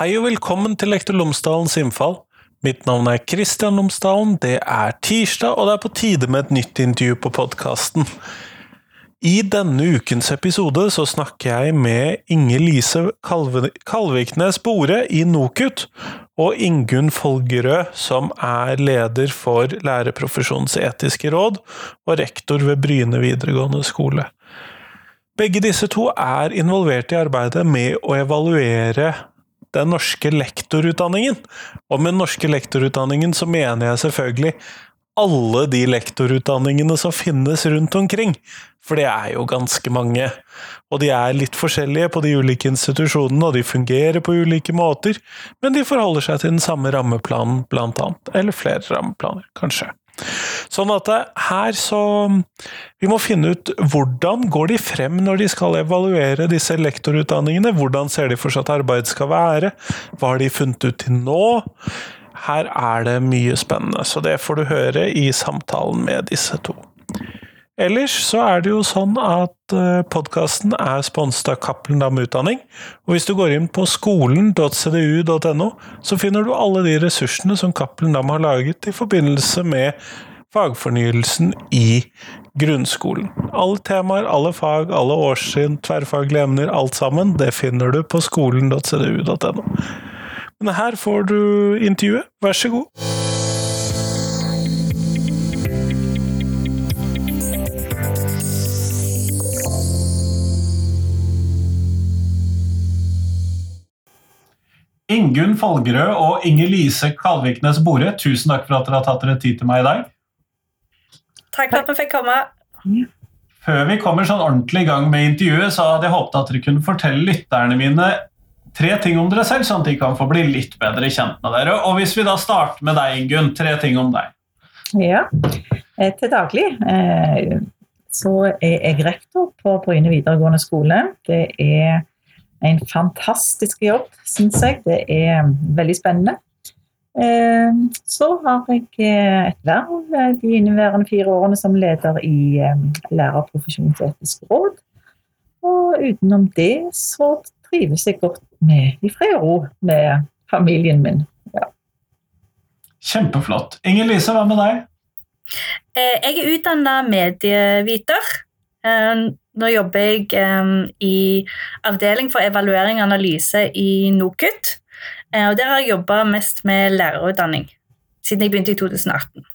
Hei og velkommen til Lektor Lomsdalens innfall. Mitt navn er Kristian Lomsdalen, det er tirsdag, og det er på tide med et nytt intervju på podkasten. I denne ukens episode så snakker jeg med Inge Lise Kalviknes Bore i NOKUT, og Ingunn Folgerød, som er leder for Lærerprofesjonens etiske råd og rektor ved Bryne videregående skole. Begge disse to er involvert i arbeidet med å evaluere den norske lektorutdanningen. Og med den norske lektorutdanningen så mener jeg selvfølgelig alle de lektorutdanningene som finnes rundt omkring. For det er jo ganske mange. Og de er litt forskjellige på de ulike institusjonene, og de fungerer på ulike måter, men de forholder seg til den samme rammeplanen, blant annet. Eller flere rammeplaner, kanskje. Sånn at her så Vi må finne ut hvordan går de frem når de skal evaluere disse lektorutdanningene? Hvordan ser de for seg at arbeidet skal være? Hva har de funnet ut til nå? Her er det mye spennende, så det får du høre i samtalen med disse to. Ellers så er det jo sånn at eh, podkasten er sponset av Cappelen Dam Utdanning. Og hvis du går inn på skolen.cdu.no, så finner du alle de ressursene som Cappelen Dam har laget i forbindelse med fagfornyelsen i grunnskolen. Alle temaer, alle fag, alle årstrinn, tverrfaglige emner, alt sammen, det finner du på skolen.cdu.no. Men her får du intervjuet, vær så god. Ingunn Folgerød og Inger Lise Kalviknes Bore, tusen takk for at dere har tatt dere tid til meg i dag. Takk for at vi fikk komme. Før vi kommer sånn ordentlig i gang med intervjuet, så hadde jeg håpet at dere kunne fortelle lytterne mine tre ting om dere selv, sånn at de kan få bli litt bedre kjent med dere. Og hvis vi da starter med deg, Ingunn, tre ting om deg. Ja, eh, til daglig eh, så er jeg rektor på Bryne videregående skole. Det er en fantastisk jobb, syns jeg. Det er veldig spennende. Eh, så har jeg eh, et verv eh, de inneværende fire årene som leder i Lærerprofesjonens etiske råd. Og utenom det så trives jeg godt med i fred og ro med familien min. Ja. Kjempeflott. Inger Lise, hva med deg? Jeg er utdanna medieviter. Nå jobber jeg um, i avdeling for evaluering og analyse i NOKUT. Uh, og der har jeg jobba mest med lærerutdanning siden jeg begynte i 2018.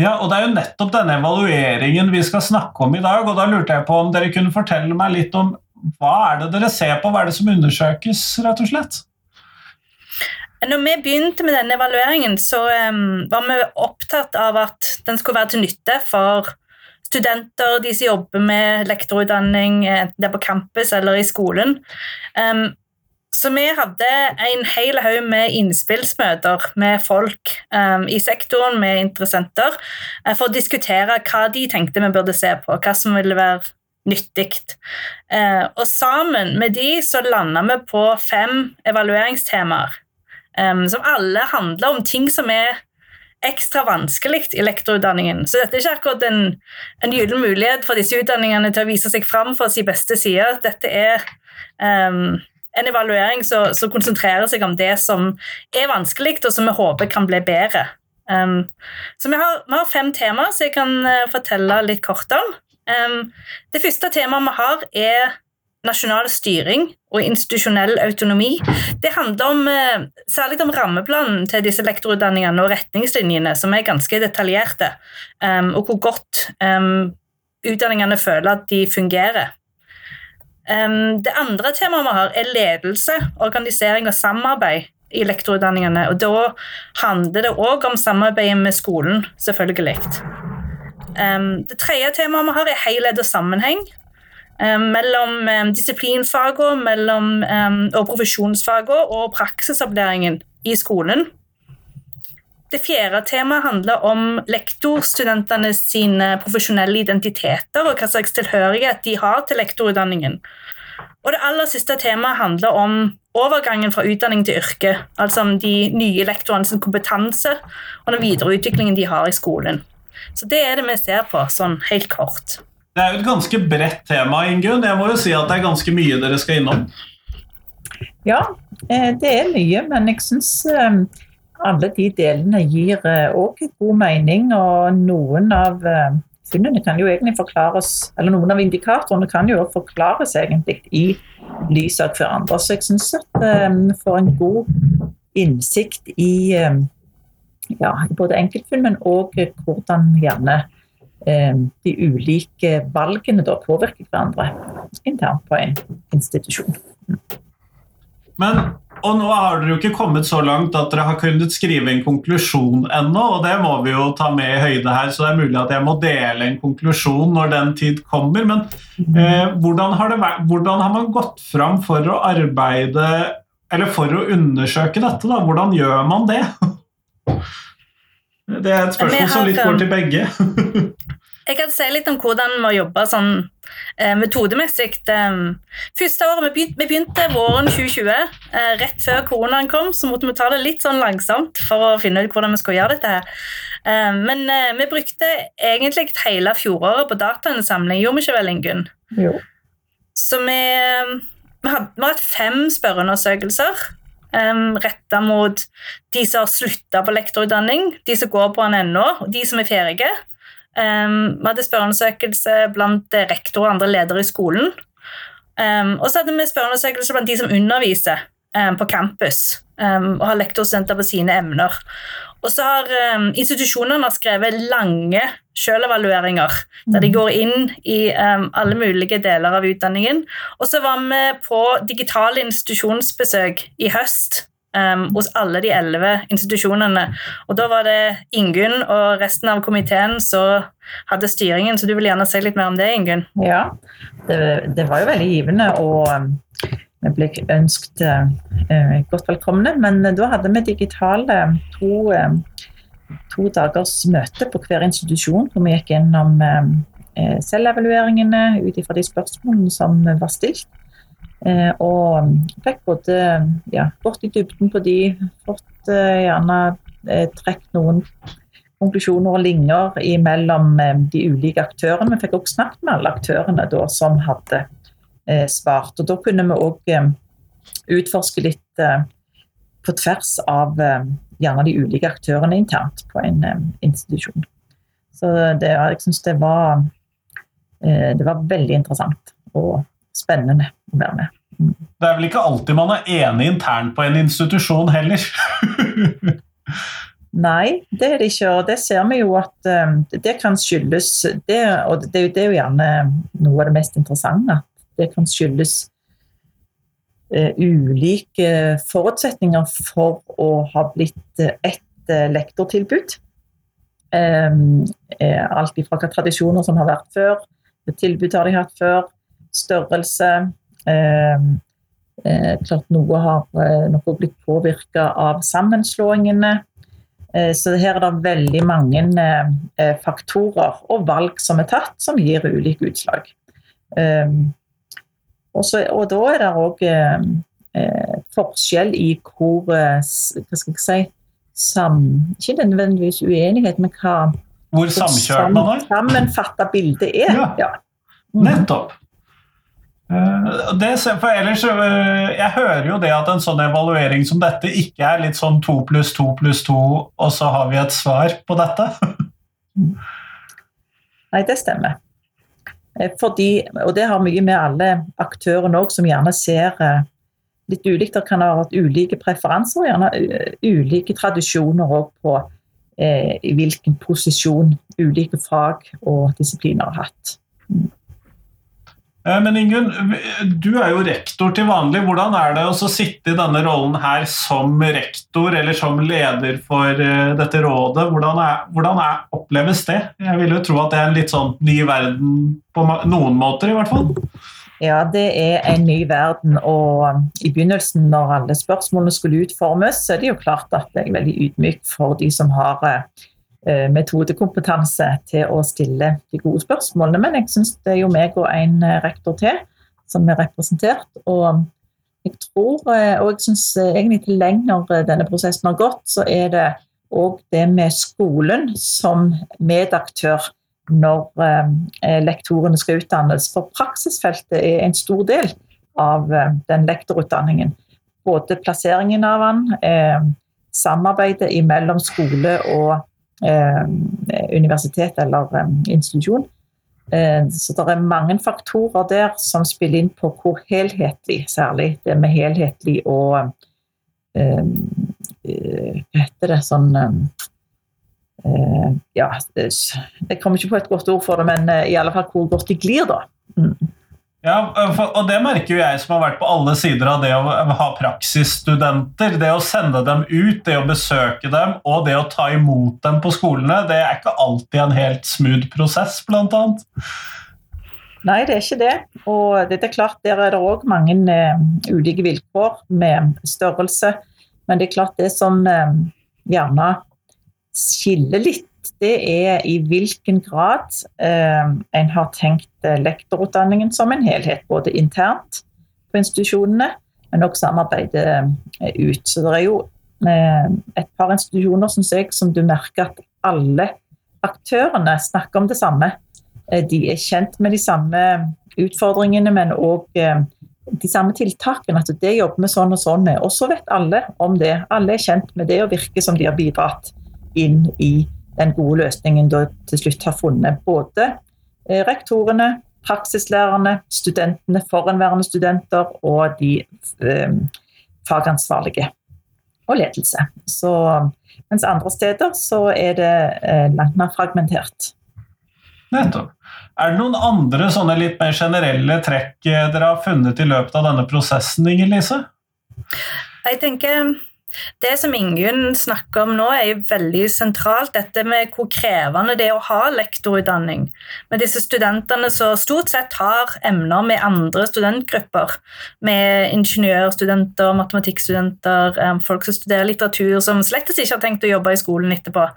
Ja, og Det er jo nettopp denne evalueringen vi skal snakke om i dag. og Da lurte jeg på om dere kunne fortelle meg litt om hva er det dere ser på, hva er det som undersøkes, rett og slett? Når vi begynte med denne evalueringen, så um, var vi opptatt av at den skulle være til nytte for studenter, de som jobber med lektorutdanning, enten det er på campus eller i skolen. Um, så vi hadde en hel haug med innspillsmøter med folk um, i sektoren, med interessenter, uh, for å diskutere hva de tenkte vi burde se på, hva som ville være nyttig. Uh, og sammen med de så landa vi på fem evalueringstemaer, um, som alle handler om ting som er ekstra vanskelig i lektorutdanningen. Så dette er ikke akkurat en, en gyllen mulighet for disse utdanningene til å vise seg fram for sin beste side. Dette er um, en evaluering som, konsentrerer seg om det som er vanskelig, og som vi håper kan bli bedre. Um, så vi har, vi har, fem temaer som jeg kan uh, fortelle litt kort om. Um, det første temaet vi har, er nasjonal styring og institusjonell autonomi. Det handler om, eh, særlig om rammeplanen til disse lektorutdanningene og retningslinjene, som er ganske detaljerte, um, og hvor godt um, utdanningene føler at de fungerer. Um, det andre temaet vi har, er ledelse, organisering og samarbeid i lektorutdanningene. og Da handler det òg om samarbeidet med skolen, selvfølgelig. det tredje temaet vi har, er helhet og sammenheng. Eh, mellom eh, disiplinfagene eh, og profesjonsfagene og praksisopplæringen i skolen. Det fjerde temaet handler om lektorstudentene sine profesjonelle identiteter og hva slags tilhørighet de har til lektorutdanningen. Og det aller siste temaet handler om overgangen fra utdanning til yrke. Altså om de nye lektorenes kompetanse og den videreutviklingen de har i skolen. Så det er det vi ser på, sånn helt kort. Det er jo et ganske bredt tema, Ingunn. Jeg må jo si at det er ganske mye dere skal innom. Ja, det er mye, men jeg syns alle de delene gir òg god mening. Og noen av funnene kan jo egentlig forklares, eller noen av indikatorene kan jo forklares egentlig i lys av hverandre. Så jeg syns at vi får en god innsikt i ja, både enkeltfunn, men òg hvordan gjerne eh, de ulike valgene da påvirker hverandre internt på en institusjon. Men, og nå har dere jo ikke kommet så langt at dere har kunnet skrive en konklusjon ennå, og det må vi jo ta med i høyde her, så det er mulig at jeg må dele en konklusjon når den tid kommer. Men eh, hvordan, har vært, hvordan, har man gått fram for å arbeide, eller for å undersøke dette? da? Hvordan gjør man det? Det er et spørsmål som litt går til begge. jeg kan si litt om hvordan vi må jobbe sånn eh, metodemessig. Um, første året vi begynte, vi begynte, våren 2020, eh, rett før koronaen kom, så måtte vi ta det litt sånn langsomt for å finne ut hvordan vi skulle gjøre dette. her. Eh, men vi brukte egentlig hele fjoråret på datainnsamling, gjorde vi ikke vel, Ingunn? Jo. Så vi, vi, hadde, vi fem spørreundersøkelser um, retta mot de som har slutta på lektorutdanning, de som går på den ennå, og de som er ferdige. Um, vi hadde spørreundersøkelse blant rektor og andre ledere i skolen. Um, og så hadde vi spørreundersøkelse blant de som underviser um, på campus og har lektorstudenter på sine emner. Og så har institusjonene skrevet lange sjølevalueringer der de mm. går inn i alle mulige deler av utdanningen. Og så var vi på digitale institusjonsbesøk i høst um, hos alle de elleve institusjonene. Og da var det Ingunn og resten av komiteen som hadde styringen, så du vil gjerne si litt mer om det, Ingunn? Ja, det, det var jo veldig givende. og vi ble ønsket eh, godt velkomne. Men da hadde vi digitale to, eh, to, dagers møte på hver institusjon, hvor vi gikk gjennom eh, selvevalueringene ut ifra de spørsmålene som var stilt. Eh, og fikk både ja, gått i dybden på de, fått eh, gjerne eh, trukket noen konklusjoner og linjer mellom de ulike aktørene. Vi fikk også snakket med alle aktørene da, som hadde svart. Og Da kunne vi òg utforske litt på tvers av gjerne de ulike aktørene internt på en institusjon. Så det, jeg syns det var det var veldig interessant og spennende med. Mm. Det er vel ikke alltid man er enig internt på en institusjon heller? Nei, det er det ikke. Og det ser vi jo at um, det kan skyldes det, Og det, det, er jo gjerne noe av det mest interessante. Det kan skyldes uh, ulike forutsetninger for å ha blitt et uh, lektortilbud. Um, uh, alt ifra hvilke tradisjoner som har vært før, tilbud har de hatt før, størrelse. Um, klart Noe har noe blitt påvirka av sammenslåingene. Så her er det veldig mange faktorer og valg som er tatt, som gir ulike utslag. Um, også, og da er det òg eh, eh, forskjell i hvor eh, Hva skal jeg si sam, Ikke nødvendigvis uenighet, men hva Hvor samkjørt man er? Sammenfatta bildet er. Ja. ja. Mm. Nettopp. Uh, det, for ellers, uh, Jeg hører jo det at en sånn evaluering som dette ikke er litt sånn to pluss to pluss to, og så har vi et svar på dette. Nei, det stemmer. Eh, fordi, og det har mye med alle aktørene òg, som gjerne ser eh, litt ulikt. Det kan ha vært ulike preferanser, gjerne eh, ulike tradisjoner òg på eh, i hvilken posisjon ulike fag og disipliner har hatt. Eh, men Ingunn, du er jo rektor til vanlig. Hvordan er det å sitte i denne rollen her som rektor eller som leder for eh, dette rådet? Hvordan, er, hvordan er, oppleves det? Jeg vil jo tro at det er en litt sånn ny verden på noen måter, i hvert fall. Ja, det er en ny verden. Og i begynnelsen, når alle spørsmålene skulle utformes, så er det jo klart at jeg er veldig ydmyk for de som har Eh, metodekompetanse til å stille de gode spørsmålene. Men jeg syns det er jo meg og en eh, rektor til som er representert. Og jeg tror, eh, og jeg syns egentlig til lenger denne prosessen har gått, så er det òg det med skolen som medaktør når lektorene skal utdannes. For praksisfeltet er en stor del av den lektorutdanningen. både plasseringen av den, eh, samarbeidet mellom skole og eh, universitet eller eh, institusjon. Eh, så det er mange faktorer der som spiller inn på hvor helhetlig, særlig det med helhetlig og eh, Hva heter det sånn Ja, jeg kommer ikke på et godt ord for det, men i alle fall hvor godt de glir, da. Mm. Ja, og det merker jo jeg som har vært på alle sider av det å ha praksisstudenter. Det å sende dem ut, det å besøke dem og det å ta imot dem på skolene, det er ikke alltid en helt smooth prosess, blant annet. Nei, det er ikke det. Og det er klart, der er det òg mange uh, ulike vilkår med størrelse. Men det er klart det som uh, gjerne skiller litt det er i hvilken grad eh, en har tenkt eh, lektorutdanningen som en helhet, både internt på institusjonene, men også samarbeidet eh, ut. Så det er jo eh, et par institusjoner synes jeg, som du merker at alle aktørene snakker om det samme. Eh, de er kjent med de samme utfordringene, men òg eh, de samme tiltakene. At det jobber vi sånn og sånn med. Og så vet alle om det. Alle er kjent med det og virker som de har bidratt inn i den gode løsningen da til slutt har funnet både eh, rektorene, praksislærerne, studentene, forhenværende studenter og de eh, fagansvarlige og ledelse. Så, mens andre steder så er det eh, langt mer fragmentert. Nettopp. Er det noen andre sånne litt mer generelle trekk dere har funnet i løpet av denne prosessen, Inger Lise? Jeg tenker det som Ingunn snakker om nå, er jo veldig sentralt. Dette med hvor krevende det er å ha lektorutdanning. Med disse studentene som stort sett har emner med andre studentgrupper. Med ingeniørstudenter, matematikkstudenter, folk som studerer litteratur, som slett ikke har tenkt å jobbe i skolen etterpå.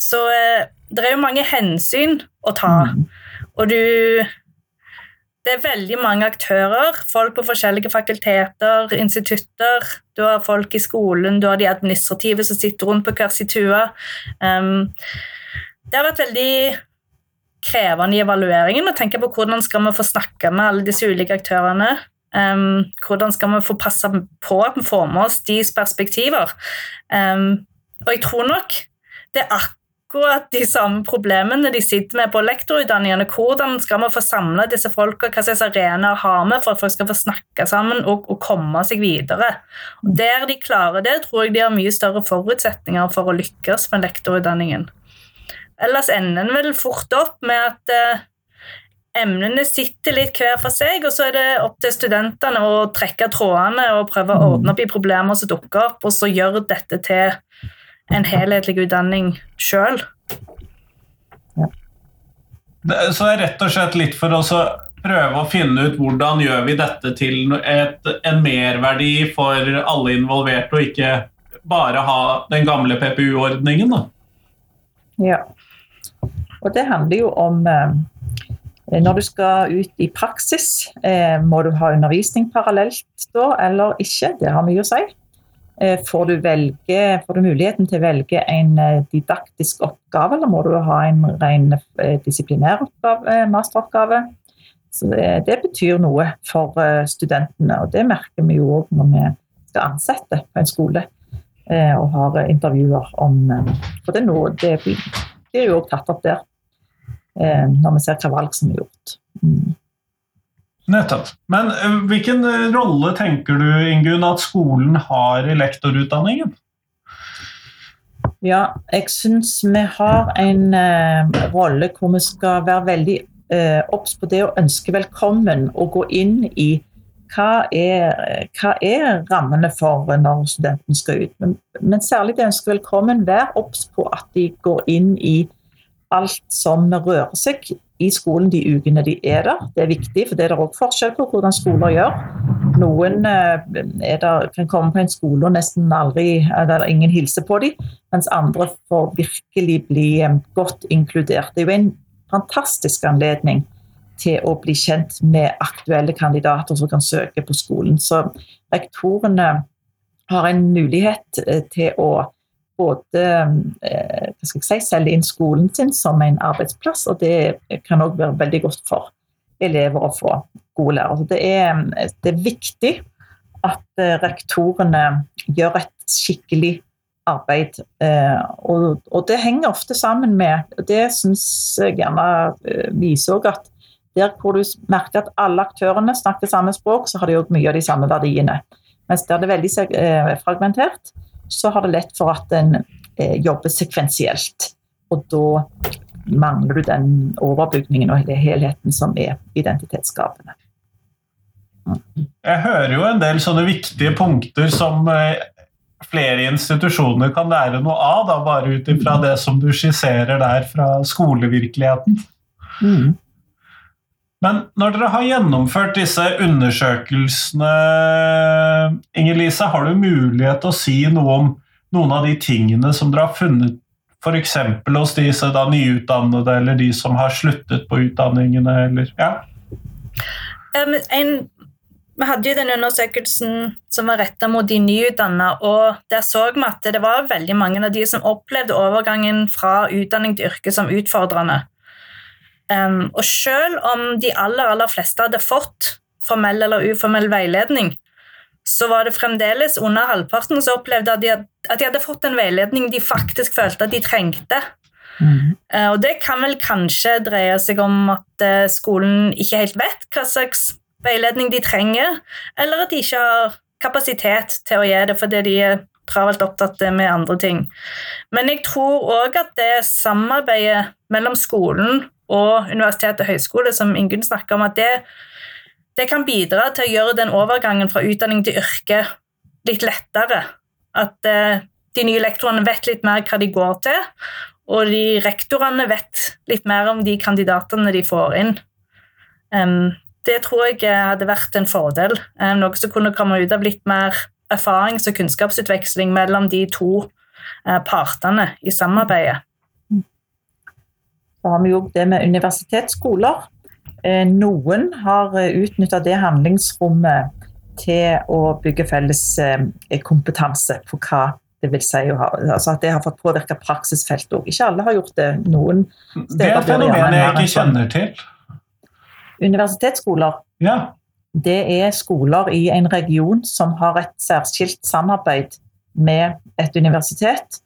Så eh, det er jo mange hensyn å ta. Mm. Og du det er veldig mange aktører. Folk på forskjellige fakulteter, institutter. Du har folk i skolen, du har de administrative som sitter rundt på hver sin tue. Um, det har vært veldig krevende i evalueringen å tenke på hvordan skal vi få snakke med alle disse ulike aktørene. Um, hvordan skal vi få passe på at vi får med oss deres perspektiver. Um, og jeg tror nok det er akkurat de samme problemene de sitter med på lektorutdanningene. Hvordan skal vi få samla disse folka, hva slags arenaer har vi for at folk skal få snakke sammen og, og komme seg videre? Og Der de klarer det, tror jeg de har mye større forutsetninger for å lykkes med lektorutdanningen. Ellers ender en vel fort opp med at eh, emnene sitter litt hver for seg, og så er det opp til studentene å trekke trådene og prøve å ordne opp i problemer som dukker opp, og så gjøre dette til en helhetlig utdanning sjøl. Så det er rett og slett litt for å prøve å finne ut hvordan gjør vi dette til et, en merverdi for alle involverte, og ikke bare ha den gamle PPU-ordningen, da. Ja. Og det handler jo om eh, når du skal ut i praksis, eh, må du ha undervisning parallelt da eller ikke? Det har mye å si. Eh, får du, velge, får du, muligheten til å velge en eh, didaktisk oppgave, eller må du ha en ren eh, disiplinær oppgave, masteroppgave? Så det, det, betyr noe for studentene, og det merker vi jo òg når vi skal ansette på en skole og har intervjuer om For det, noe, det blir jo òg tatt opp der når vi ser hva valg som er gjort. Mm. Nettopp. Men eh, hvilken eh, rolle tenker du Ingunn, at skolen har i lektorutdanningen? Ja, jeg syns vi har en uh, rolle hvor vi skal være veldig obs uh, på det å ønske velkommen og gå inn i hva er, hva er rammene for når studenten skal ut. Men, men særlig det å ønske velkommen, vær obs på at de går inn i alt som rører seg i skolen de ukene de er der. Det er viktig, for det er det òg forskjell på hvordan skoler gjør. Noen eh, der, kan komme på en skole og nesten aldri der ingen hilser på dem, mens andre får virkelig bli eh, godt inkludert. Det er jo en fantastisk anledning til å bli kjent med aktuelle kandidater som kan søke på skolen. Så rektorene har en mulighet eh, til å både hva skal jeg si, selge inn skolen sin som en arbeidsplass, og det kan òg være veldig godt for elever å få gode lærere. Det er, det er, viktig at eh, rektorene gjør et skikkelig arbeid. Eh, og, og det henger ofte sammen med Det syns jeg gjerne eh, viser også at der hvor du merker at alle aktørene snakker samme språk, så har de òg mye av de samme verdiene. Mens der det er veldig fragmentert, så har det lett for at en jobber sekvensielt. Og da mangler du den overbygningen og helheten som er identitetsskapende. Jeg hører jo en del sånne viktige punkter som eh, flere institusjoner kan lære noe av, da, bare ut ifra det som du skisserer der fra skolevirkeligheten. Mm. Men når dere har gjennomført disse undersøkelsene, Inger-Lise, har du mulighet til å si noe om noen av de tingene som dere har funnet f.eks. hos disse da, nyutdannede eller de som har sluttet på utdanningene? Eller, ja? Um, en, vi hadde jo den undersøkelsen som var retta mot de nyutdanna, og der så vi at det var veldig mange av de som opplevde overgangen fra utdanning til yrke som utfordrende. Um, og selv om de aller, aller fleste hadde fått formell eller uformell veiledning, så var det fremdeles under halvparten som opplevde at de, at de hadde fått en veiledning de faktisk følte at de trengte. Mm. Uh, og det kan vel kanskje dreie seg om at uh, skolen ikke helt vet hva slags veiledning de trenger, eller at de ikke har kapasitet til å gi det fordi de er travelt opptatt med andre ting. Men jeg tror òg at det samarbeidet mellom skolen og universitet og høyskole, som Ingunn snakker om, at det, det, kan bidra til å gjøre den overgangen fra utdanning til yrke litt lettere. At eh, de nye lektorene vet litt mer hva de går til, og de rektorene vet litt mer om de kandidatene de får inn. Um, det tror jeg hadde vært en fordel, um, noe som kunne komme ut av litt mer erfarings- og kunnskapsutveksling mellom de to uh, partene i samarbeidet. Så har vi jo det med universitetsskoler. Eh, noen har eh, utnytta det handlingsrommet til å bygge felles eh, kompetanse på hva det vil si å ha, altså at det har fått påvirka praksisfeltet òg. Ikke alle har gjort det. Noen steder Det er fenomenet jeg ikke kjenner til. Universitetsskoler ja. det er skoler i en region som har et særskilt samarbeid med et universitet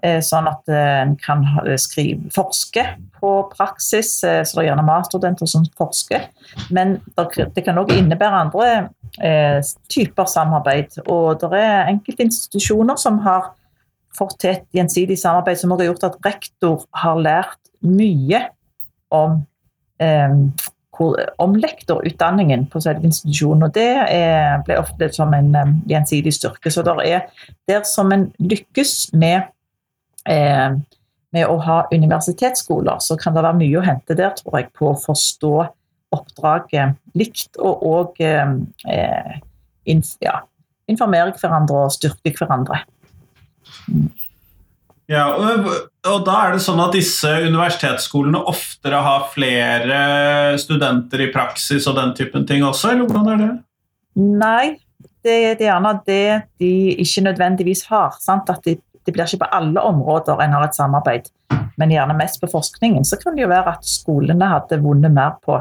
Eh, sånn at eh, en kan skrive, forske på praksis. Så det er gjerne masterstudenter som forsker. Men det kan òg innebære andre typer samarbeid. Og det er enkelte institusjoner som har fått til et gjensidig samarbeid som har gjort at rektor har lært mye om, om lektorutdanningen på selve institusjonen. Og det er, ble ofte som en gjensidig styrke. Så det er der som en lykkes med eh, med å ha universitetsskoler, så kan det være mye å hente der, tror jeg, på å forstå oppdraget likt, og òg eh, inf ja, informere hverandre og styrke hverandre. Mm. Ja, og, og, da er det sånn at disse universitetsskolene oftere har flere studenter i praksis og den typen ting også, eller hvordan er det? Nei, det, det er gjerne det de ikke nødvendigvis har. Sant? At de det blir ikke på alle områder en har et samarbeid, men gjerne mest på forskningen. Så kan det jo være at skolene hadde vunnet mer på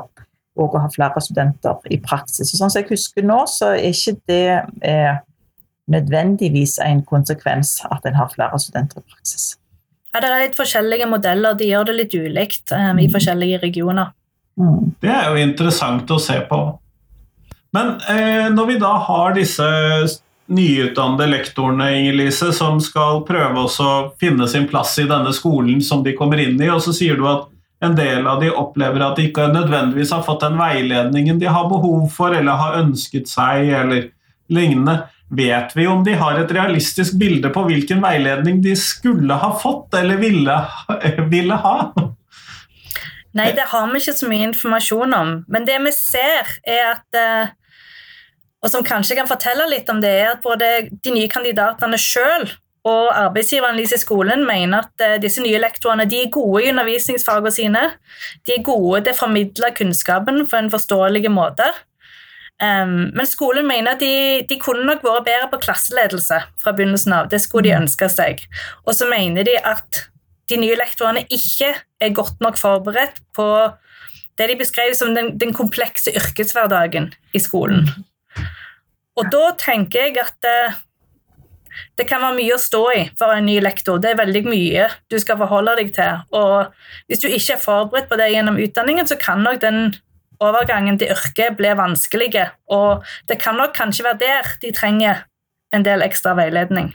å ha flere studenter i praksis. Og sånn som jeg husker nå, så er ikke det eh, nødvendigvis en konsekvens at en har flere studenter i praksis. Ja, Det er litt forskjellige modeller. De gjør det litt ulikt um, i mm. forskjellige regioner. Mm. Det er jo interessant å se på. Men eh, når vi da har disse nyutdannede lektorene Inger-Lise, som skal prøve å finne sin plass i denne skolen som de kommer inn i. Og så sier du at en del av de opplever at de ikke nødvendigvis har fått den veiledningen de har behov for eller har ønsket seg, eller lignende. Vet vi om de har et realistisk bilde på hvilken veiledning de skulle ha fått eller ville, ville ha? Nei, det har vi ikke så mye informasjon om. Men det vi ser, er at uh, og som kanskje kan fortelle litt om det, er at både de nye kandidatene sjøl og arbeidsgiveren i skolen mener at uh, disse nye lektorene de er gode i undervisningsfagene sine. De er gode til å formidle kunnskapen på en forståelig måte. Um, men skolen mener at de, de, kunne nok vært bedre på klasseledelse fra begynnelsen av. Det skulle de mm. ønske seg. Og så mener de at de nye lektorene ikke er godt nok forberedt på det de beskrev som den, den komplekse yrkeshverdagen i skolen. Og da tenker jeg at det, kan være mye å stå i for en ny lektor. Det er veldig mye du skal forholde deg til. Og hvis du ikke er forberedt på det gjennom utdanningen, så kan nok den overgangen til yrket bli vanskelig. Og det kan nok kanskje være der de trenger en del ekstra veiledning.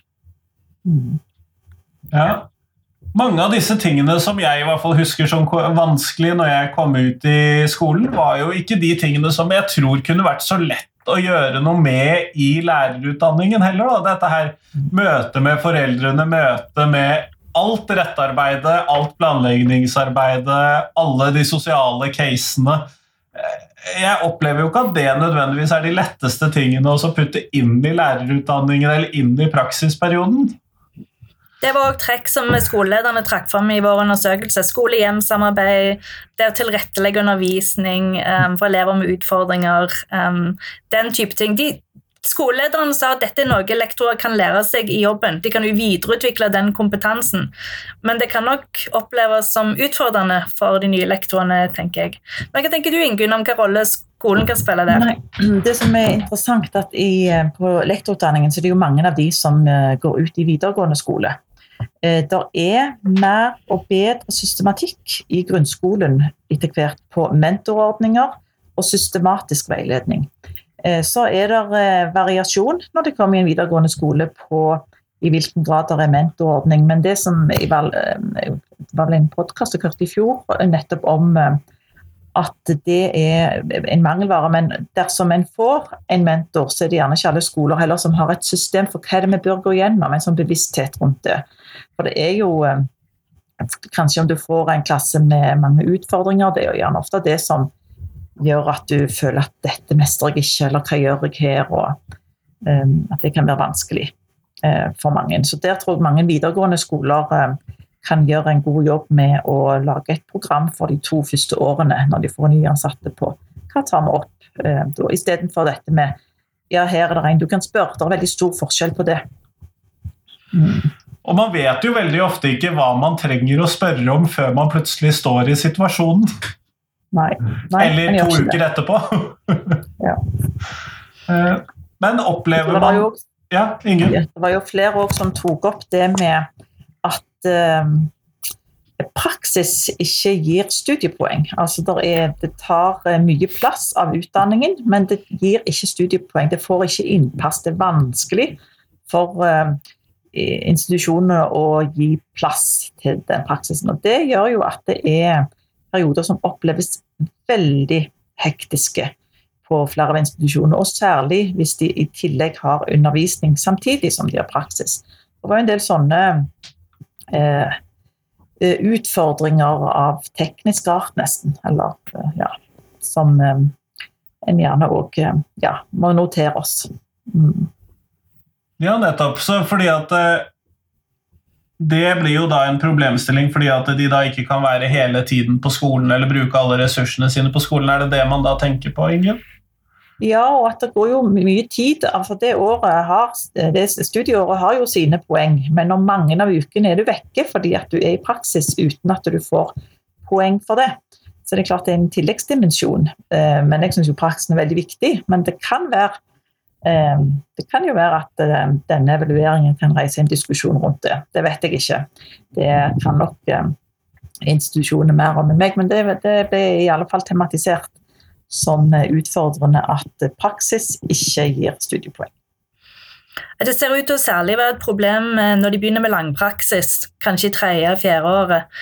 Mm. Ja. Mange av disse tingene som jeg i hvert fall husker som vanskelig når jeg kom ut i skolen, var jo ikke de tingene som jeg tror kunne vært så lett å gjøre noe med i lærerutdanningen heller. Da. Dette her møtet med foreldrene, møtet med alt rettarbeidet, alt planleggingsarbeidet, alle de sosiale casene. Jeg opplever jo ikke at det nødvendigvis er de letteste tingene å putte inn i lærerutdanningen eller inn i praksisperioden. Det var òg trekk som skolelederne trakk fram i vår undersøkelse. Skole-hjem-samarbeid, det å tilrettelegge undervisning um, for elever med utfordringer, um, den type ting. De, skolelederne sa at dette er noe lektorer kan lære seg i jobben. De kan jo videreutvikle den kompetansen. Men det kan nok oppleves som utfordrende for de nye lektorene, tenker jeg. Men hva tenker du, Ingunn, om hva rolle skolen kan spille der? Nei, det som er interessant at i, eh, På lektorutdanningen så er det jo mange av de som går ut i videregående skole. Eh, det er mer og bedre systematikk i grunnskolen etter hvert på mentorordninger og systematisk veiledning. Eh, så er det eh, variasjon når det kommer i en videregående skole på i hvilken grad det er mentorordning. Men det som jeg var, vel en podkast jeg hørte i fjor, nettopp om at det er en mangelvare. Men dersom en får en mentor, så er det gjerne ikke alle skoler heller som har et system for hva det vi bør gå gjennom, en sånn bevissthet rundt det. For det er jo eh, Kanskje om du får en klasse med mange utfordringer, det er jo gjerne ofte det som gjør at du føler at 'dette mestrer jeg ikke', eller 'hva gjør jeg her', og um, at det kan være vanskelig uh, for mange. Så der tror jeg mange videregående skoler uh, kan gjøre en god jobb med å lage et program for de to første årene når de får nyansatte på hva tar vi opp, uh, istedenfor dette med ja, her er det en du kan spørre. Det er veldig stor forskjell på det. Mm. Og man vet jo veldig ofte ikke hva man trenger å spørre om før man plutselig står i situasjonen. Nei, nei, Eller to uker det. etterpå. ja. Eh, men opplever man jo, Ja, Ingunn? Det var jo flere som tok opp det med at um, praksis ikke gir studiepoeng. Altså er, det, tar eh, mye plass av utdanningen, men det gir ikke studiepoeng. Det får ikke innpass. Det er vanskelig for uh, institusjonene å gi plass til den praksisen. Og det gjør jo at det er perioder som oppleves veldig hektiske på flere av institusjonene, og særlig hvis de i tillegg har undervisning samtidig som de har praksis. Det var en del sånne eh, eh utfordringer av teknisk art, nesten, eller eh, ja, som eh, en gjerne òg ja, må notere oss. Mm. Ja, nettopp. Så fordi at det blir jo da en problemstilling fordi at de da ikke kan være hele tiden på skolen eller bruke alle ressursene sine på skolen. Er det det man da tenker på, Ingen? Ja, og at det går jo mye tid. altså Det, har, det studieåret har jo sine poeng, men om mange av ukene er du vekke fordi at du er i praksis uten at du får poeng for det. Så det er klart det er en tilleggsdimensjon. Eh, men jeg syns praksisen er veldig viktig. Men det kan være Ehm, det kan jo være at eh, denne evalueringen kan reise en diskusjon rundt det. Det vet jeg ikke. Det kan nok institusjoner mer om enn meg, men det ble i alle fall tematisert som utfordrende at praksis ikke gir studiepoeng. Det ser ut til å særlig være et problem eh, når de begynner med langpraksis, kanskje i tredje og fjerde året.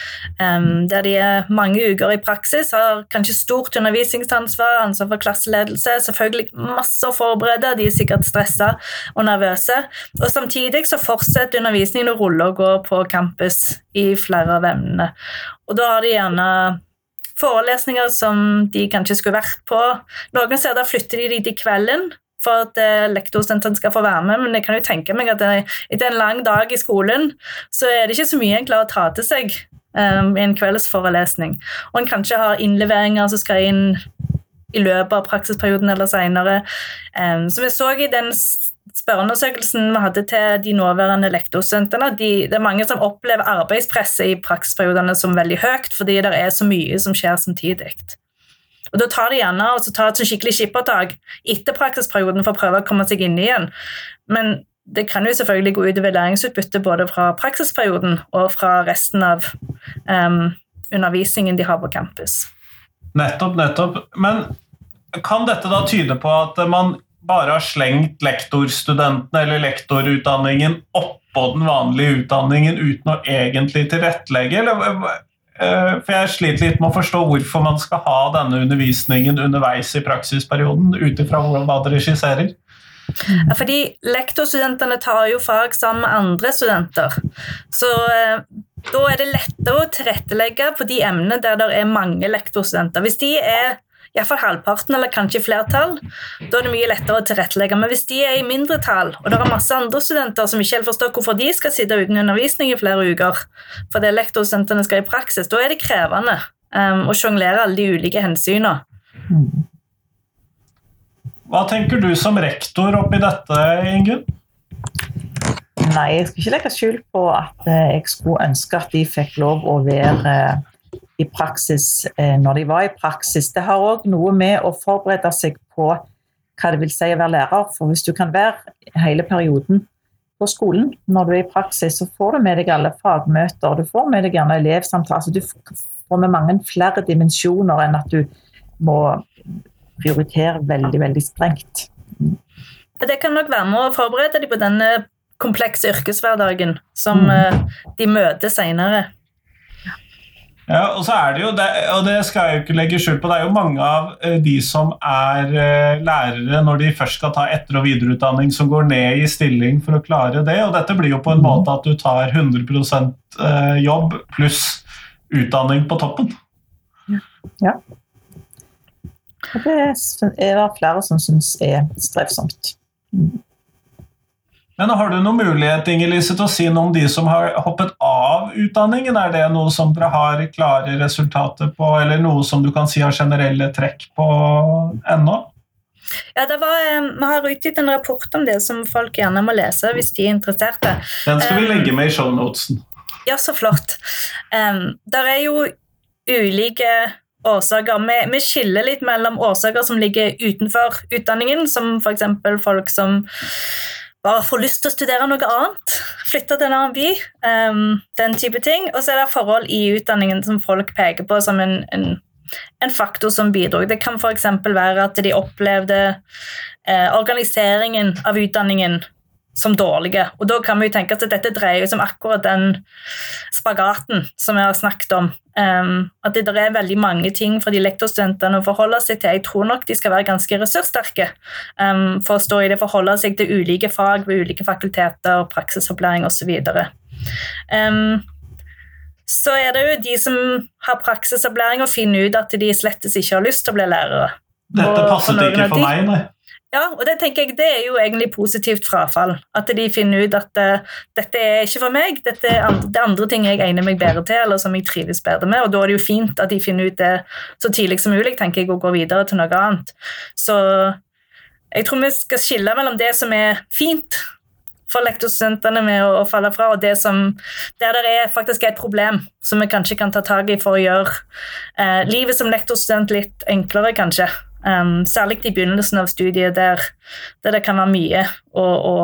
Der de er mange uker i praksis, har kanskje stort undervisningsansvar, ansvar for klasseledelse, selvfølgelig masse å forberede, de er sikkert stressa og nervøse. Og samtidig så fortsetter undervisningen å rulle og gå på campus i flere av emnene. Og da har de gjerne forelesninger som de kanskje skulle vært på. Noen steder flytter de de til kvelden, for at eh, lektorstudentene skal få være med, men jeg kan jo tenke meg at etter en lang dag i skolen, så er det ikke så mye en klarer å ta til seg um, i en kveldsforelesning. Og en kanskje har innleveringer som skal inn i løpet av praksisperioden eller seinere. Um, som vi så i den spørreundersøkelsen vi hadde til de nåværende lektorstudentene, de, det er mange som opplever arbeidspresset i praksisperiodene som veldig høyt, fordi det er så mye som skjer samtidig. Og Da tar de gjerne og så tar et skikkelig skippertak etter praksisperioden for å prøve å komme seg inn igjen. Men det kan jo selvfølgelig gå utover læringsutbytte både fra praksisperioden og fra resten av um, undervisningen de har på campus. Nettopp, nettopp. Men kan dette da tyde på at man bare har slengt lektorstudentene eller lektorutdanningen oppå den vanlige utdanningen uten å egentlig tilrettelegge? Eller, eh, for jeg sliter litt med å forstå hvorfor man skal ha denne undervisningen underveis i praksisperioden, ut ifra hva dere skisserer. Fordi lektorstudentene tar jo fag sammen med andre studenter. Så eh, da er det lettere å tilrettelegge på de emnene der det er mange lektorstudenter. Hvis de er iallfall halvparten eller kanskje flertall, da er det mye lettere å tilrettelegge. Men hvis de er i mindretall, og det er masse andre studenter som ikke helt forstår hvorfor de skal sitte uten undervisning i flere uker, fordi lektorstudentene skal i praksis, da er det krevende um, å sjonglere alle de ulike hensynene. Hva tenker du som rektor oppi dette, Ingunn? Nei, jeg skal ikke legge skjul på at eh, jeg skulle ønske at de fikk lov å være i praksis eh, når de var i praksis. Det har òg noe med å forberede seg på hva det vil si å være lærer. For hvis du kan være hele perioden på skolen når du er i praksis, så får du med deg alle fagmøter, du får med deg gjerne elevsamtaler. Så du får med mange flere dimensjoner enn at du må prioritere veldig, veldig strengt. Det kan nok være med å forberede dem på denne komplekse yrkeshverdagen som mm. de møter seinere. Ja, og så er det jo, og det skal jeg jo ikke legge skjul på, det er jo mange av eh, de som er eh, lærere når de først skal ta etter- og videreutdanning, som går ned i stilling for å klare det. Og dette blir jo på en mm. måte at du tar 100 eh, jobb pluss utdanning på toppen. Ja. Det er det flere som syns er strevsomt. Mm. Men har du noen mulighet Inge-Lise, til å si noe om de som har hoppet av utdanningen? Er det noe som dere har klare resultater på, eller noe som du kan si har generelle trekk på ennå? Ja, var, eh, Vi har utgitt en rapport om det som folk gjerne må lese hvis de er interesserte. Den skal vi legge med i shownotesen. Ja, så flott. Um, der er jo ulike årsaker. Vi, vi, skiller litt mellom årsaker som ligger utenfor utdanningen, som f.eks. folk som bare får lyst til å studere noe annet, flytte til en annen by, um, den type ting. Og så er det forhold i utdanningen som folk peker på som en, en, en faktor som bidro. Det kan f.eks. være at de opplevde eh, organiseringen av utdanningen som dårlige. Og da kan vi jo tenke at dette dreier seg om akkurat den spagaten som vi har snakket om. Um, at det er veldig mange ting for de lektorstudentene å forholde seg til. Jeg tror nok de skal være ganske ressurssterke um, for å stå i det, forholde seg til ulike fag ved ulike fakulteter, praksisopplæring osv. Um, så er det jo de som har praksisopplæring og finner ut at de slettes ikke har lyst til å bli lærere. Dette passet ikke for meg, nei. Ja, og det tenker jeg det er jo egentlig positivt frafall. At de finner ut at uh, dette er ikke for meg, dette er andre, det er andre ting jeg egner meg bedre til, eller som jeg trives bedre med. Og da er det jo fint at de finner ut det så tidlig som mulig, tenker jeg, og går videre til noe annet. Så jeg tror vi skal skille mellom det som er fint for lektorstudentene med å, å, falle fra, og det som, der det er faktisk er et problem som vi kanskje kan ta tak i for å gjøre uh, livet som lektorstudent litt enklere, kanskje. Um, særlig i begynnelsen av studiet, der, der det kan være mye å, å,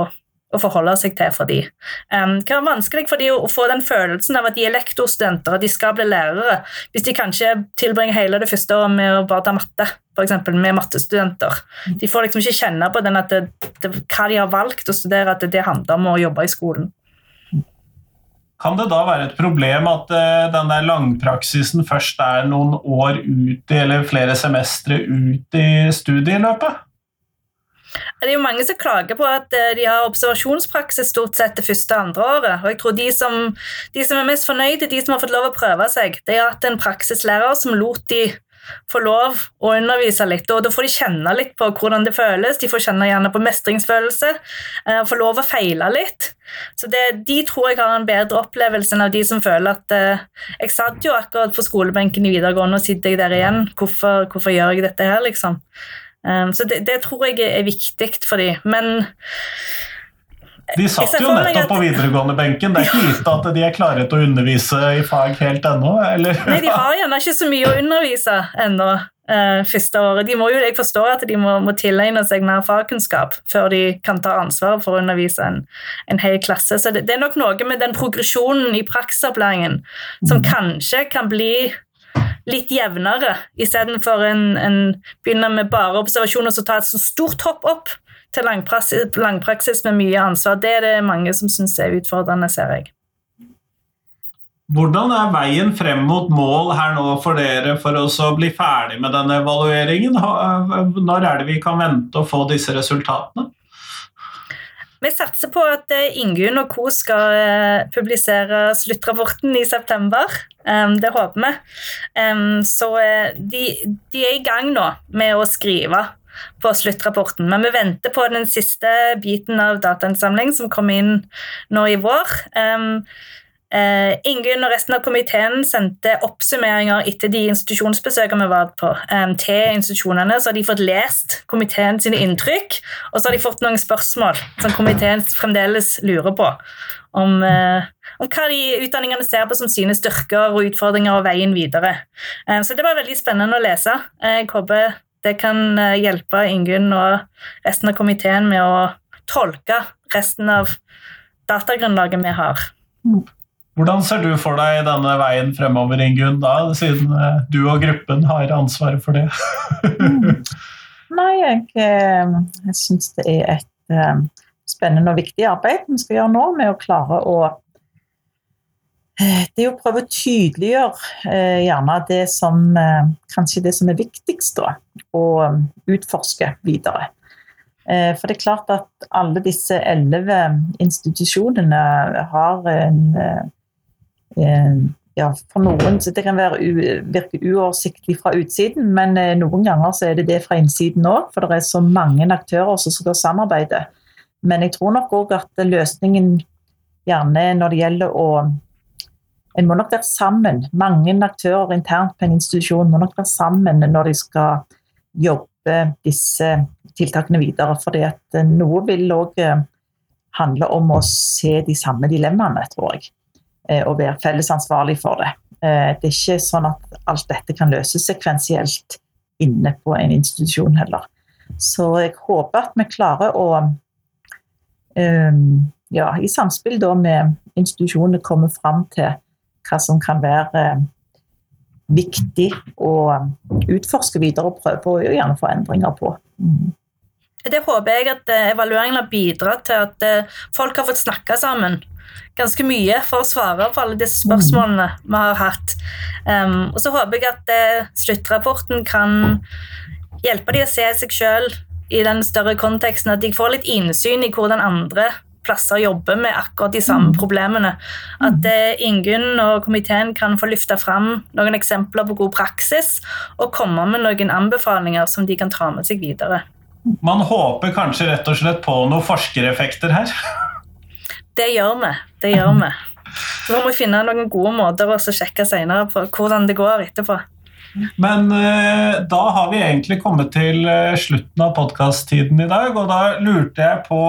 å forholde seg til for dem. Um, det kan være vanskelig for dem å få den følelsen av at de er lektorstudenter, at de skal bli lærere, hvis de kanskje tilbringer hele det første året med å bare ta matte, f.eks. med mattestudenter. De får liksom ikke kjenne på den at det, det, hva de har valgt å studere, at det, det handler om å jobbe i skolen. Kan det da være et problem at uh, den der langpraksisen først er noen år ut i, eller flere semestre ut i studieløpet? Det er jo mange som klager på at eh, de har observasjonspraksis stort sett det første og andre året. Og jeg tror de som, de som er mest fornøyde, de som har fått lov å prøve seg, det er at en praksislærer som lot de få lov å undervise litt. og Da får de kjenne litt på hvordan det føles, de får kjenne gjerne på mestringsfølelse. Uh, få lov å feile litt. Så det, De tror jeg har en bedre opplevelse enn av de som føler at eh, Jeg satt jo akkurat på skolebenken i videregående, og sitter jeg der igjen. Hvorfor, hvorfor gjør jeg dette her, liksom? Um, så det, det, tror jeg er viktig for dem. Men de satt jo nettopp på videregående-benken. Det er ikke gitt at de er klare til å undervise i fag helt ennå? Eller? Nei, de har gjerne ikke så mye å undervise ennå. eh, første året. De må jo, jeg forstår at de må, må tilegne seg mer fagkunnskap før de kan ta ansvaret for å undervise en, en hel klasse. Så det, det, er nok noe med den progresjonen i praksisopplæringen som mm. kanskje kan bli litt jevnere, istedenfor en, en begynner med bare observasjon og så ta et så stort hopp opp til langpraksis, langpraksis med mye ansvar. Det er det mange som syns er utfordrende, ser jeg. Hvordan er veien frem mot mål her nå for dere for å bli ferdig med denne evalueringen? Når er det vi kan vente å få disse resultatene? Vi satser på at eh, Ingunn og co. skal eh, publisere sluttrapporten i september. Det håper vi. Så eh, de, de er i gang nå med å skrive på sluttrapporten. Men vi venter på den siste biten av datainnsamling som kom inn nå i vår. Uh, Ingunn og resten av komiteen sendte oppsummeringer etter de institusjonsbesøkene vi var på, um, til institusjonene. Så har de fått lest komiteen sine inntrykk, og så har de fått noen spørsmål som komiteen fremdeles lurer på. Om, uh, om hva de utdanningene ser på som sine styrker og utfordringer og veien videre. Um, så det var veldig spennende å lese. Jeg håper det kan hjelpe Ingunn og resten av komiteen med å tolke resten av datagrunnlaget vi har. Mm. Hvordan ser du for deg denne veien fremover, Ingunn, da, siden eh, du og gruppen har ansvaret for det? mm. Nei, jeg, eh, jeg syns det er et spennende og viktig arbeid vi skal gjøre nå, med å klare å det er å prøve å tydeliggjøre eh, gjerne det som eh, kanskje det som er viktigst, da, å utforske videre. Eh, for det er klart at alle disse elleve institusjonene har en en ja, for noen så det kan være virke uoversiktlig fra utsiden, men eh, noen ganger så er det det fra innsiden òg, for det er så mange aktører som skal samarbeide. Men jeg tror nok òg at løsningen gjerne når det gjelder å En må nok være sammen. Mange aktører internt på en institusjon må nok være sammen når de skal jobbe disse tiltakene videre. fordi at eh, noe vil òg handle om å se de samme dilemmaene, tror jeg. Og å være fellesansvarlig for det. Eh, det er ikke sånn at alt dette kan løses sekvensielt inne på en institusjon heller. Så jeg håper at vi klarer å ja, i samspill med institusjonene komme fram til hva som kan være eh, viktig å utforske videre og prøve å gjerne få endringer på. Mm. Det håper jeg at evalueringen har bidratt til at folk har fått snakke sammen ganske mye for å svare på alle disse spørsmålene vi har hatt. Um, og så håper jeg at uh, sluttrapporten kan hjelpe de å se seg sjøl i den større konteksten, at de får litt innsyn i hvordan andre plasser jobber med akkurat de samme mm. problemene. At uh, Ingunn og komiteen kan få løfte fram noen eksempler på god praksis og komme med noen anbefalinger som de kan ta med seg videre. Man håper kanskje rett og slett på noen forskereffekter her? Det gjør vi. Det gjør vi. Så må vi finne noen gode måter å sjekke senere på hvordan det går etterpå. Men eh, da har vi egentlig kommet til eh, slutten av podkast-tiden i dag. Og da lurte jeg på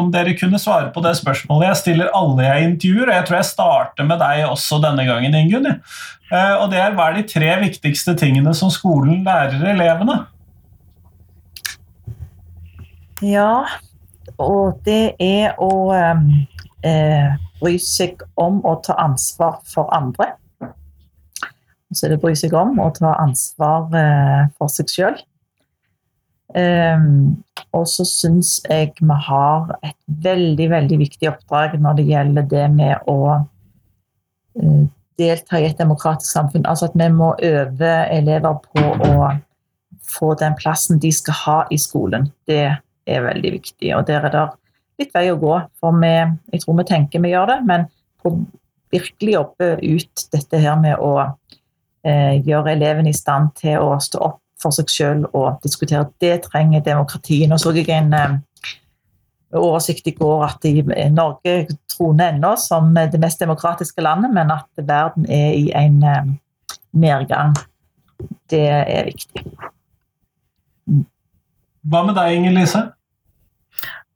om dere kunne svare på det spørsmålet jeg stiller alle jeg intervjuer. Og jeg tror jeg starter med deg også denne gangen, Ingunn. Eh, og det er hva er de tre viktigste tingene som skolen lærer elevene? Ja, og det er å eh, bry seg om å ta ansvar for andre. Så er det bry seg om å ta ansvar eh, for seg sjøl. Um, og så syns jeg vi har et veldig, veldig viktig oppdrag når det gjelder det med å uh, delta i et demokratisk samfunn. Altså at vi må øve elever på å få den plassen de skal ha i skolen. Det er veldig viktig. Og der er det litt vei å gå. For vi, jeg tror vi tenker vi gjør det, men på virkelig jobbe ut dette her med å eh, gjøre elevene i stand til å stå opp for seg sjøl og diskutere. Det trenger demokratiet. Nå så jeg en eh, oversikt i går at i Norge troner ennå som det mest demokratiske landet, men at verden er i en eh, nedgang. Det er viktig. Hva med deg, Inger Lise?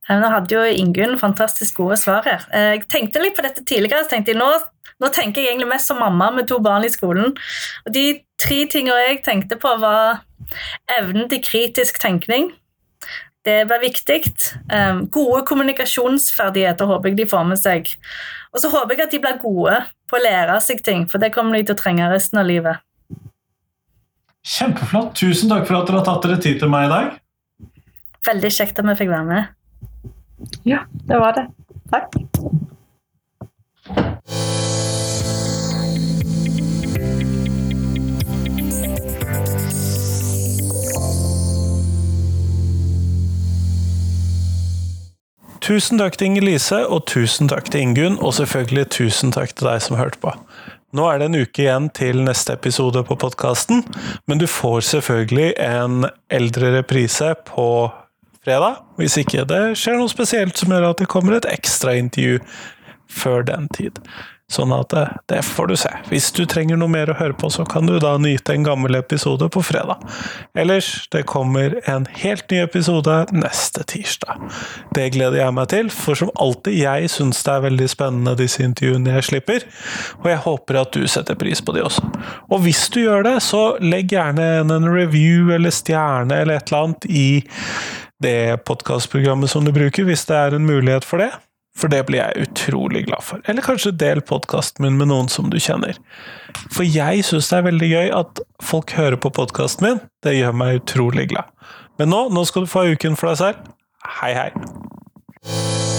Nå hadde jo Ingunn fantastisk gode svar her. Eh, jeg tenkte litt på dette tidligere. så tenkte jeg Nå Nå tenker jeg egentlig mest som mamma med to barn i skolen. Og de tre tingene jeg tenkte på, var evnen til kritisk tenkning. Det var viktig. Um, gode kommunikasjonsferdigheter håper jeg de får med seg. Og så håper jeg at de blir gode på å lære seg ting, for det kommer de til å trenge resten av livet. Kjempeflott. Tusen takk for at dere har tatt dere tid til meg i dag. Veldig kjekt at vi fikk være med. Ja, det var det. Takk. Tusen takk til Inger-Lise, og tusen takk til Ingunn, og selvfølgelig tusen takk til deg som hørte på. Nå er det en uke igjen til neste episode på podkasten, men du får selvfølgelig en eldre reprise på fredag. Hvis ikke det skjer noe spesielt som gjør at det kommer et ekstraintervju før den tid. Sånn at det, det, får du se. Hvis du trenger noe mer å høre på, så kan du da nyte en gammel episode på fredag. Ellers, det kommer en helt ny episode neste tirsdag. Det gleder jeg meg til, for som alltid, jeg syns det er veldig spennende disse intervjuene jeg slipper, og jeg håper at du setter pris på de også. Og hvis du gjør det, så legg gjerne en review eller stjerne eller et eller annet i det podkastprogrammet som du bruker, hvis det er en mulighet for det. For det blir jeg utrolig glad for. Eller kanskje del podkasten min med noen som du kjenner. For jeg syns det er veldig gøy at folk hører på podkasten min. Det gjør meg utrolig glad. Men nå, nå skal du få uken for deg selv. Hei, hei.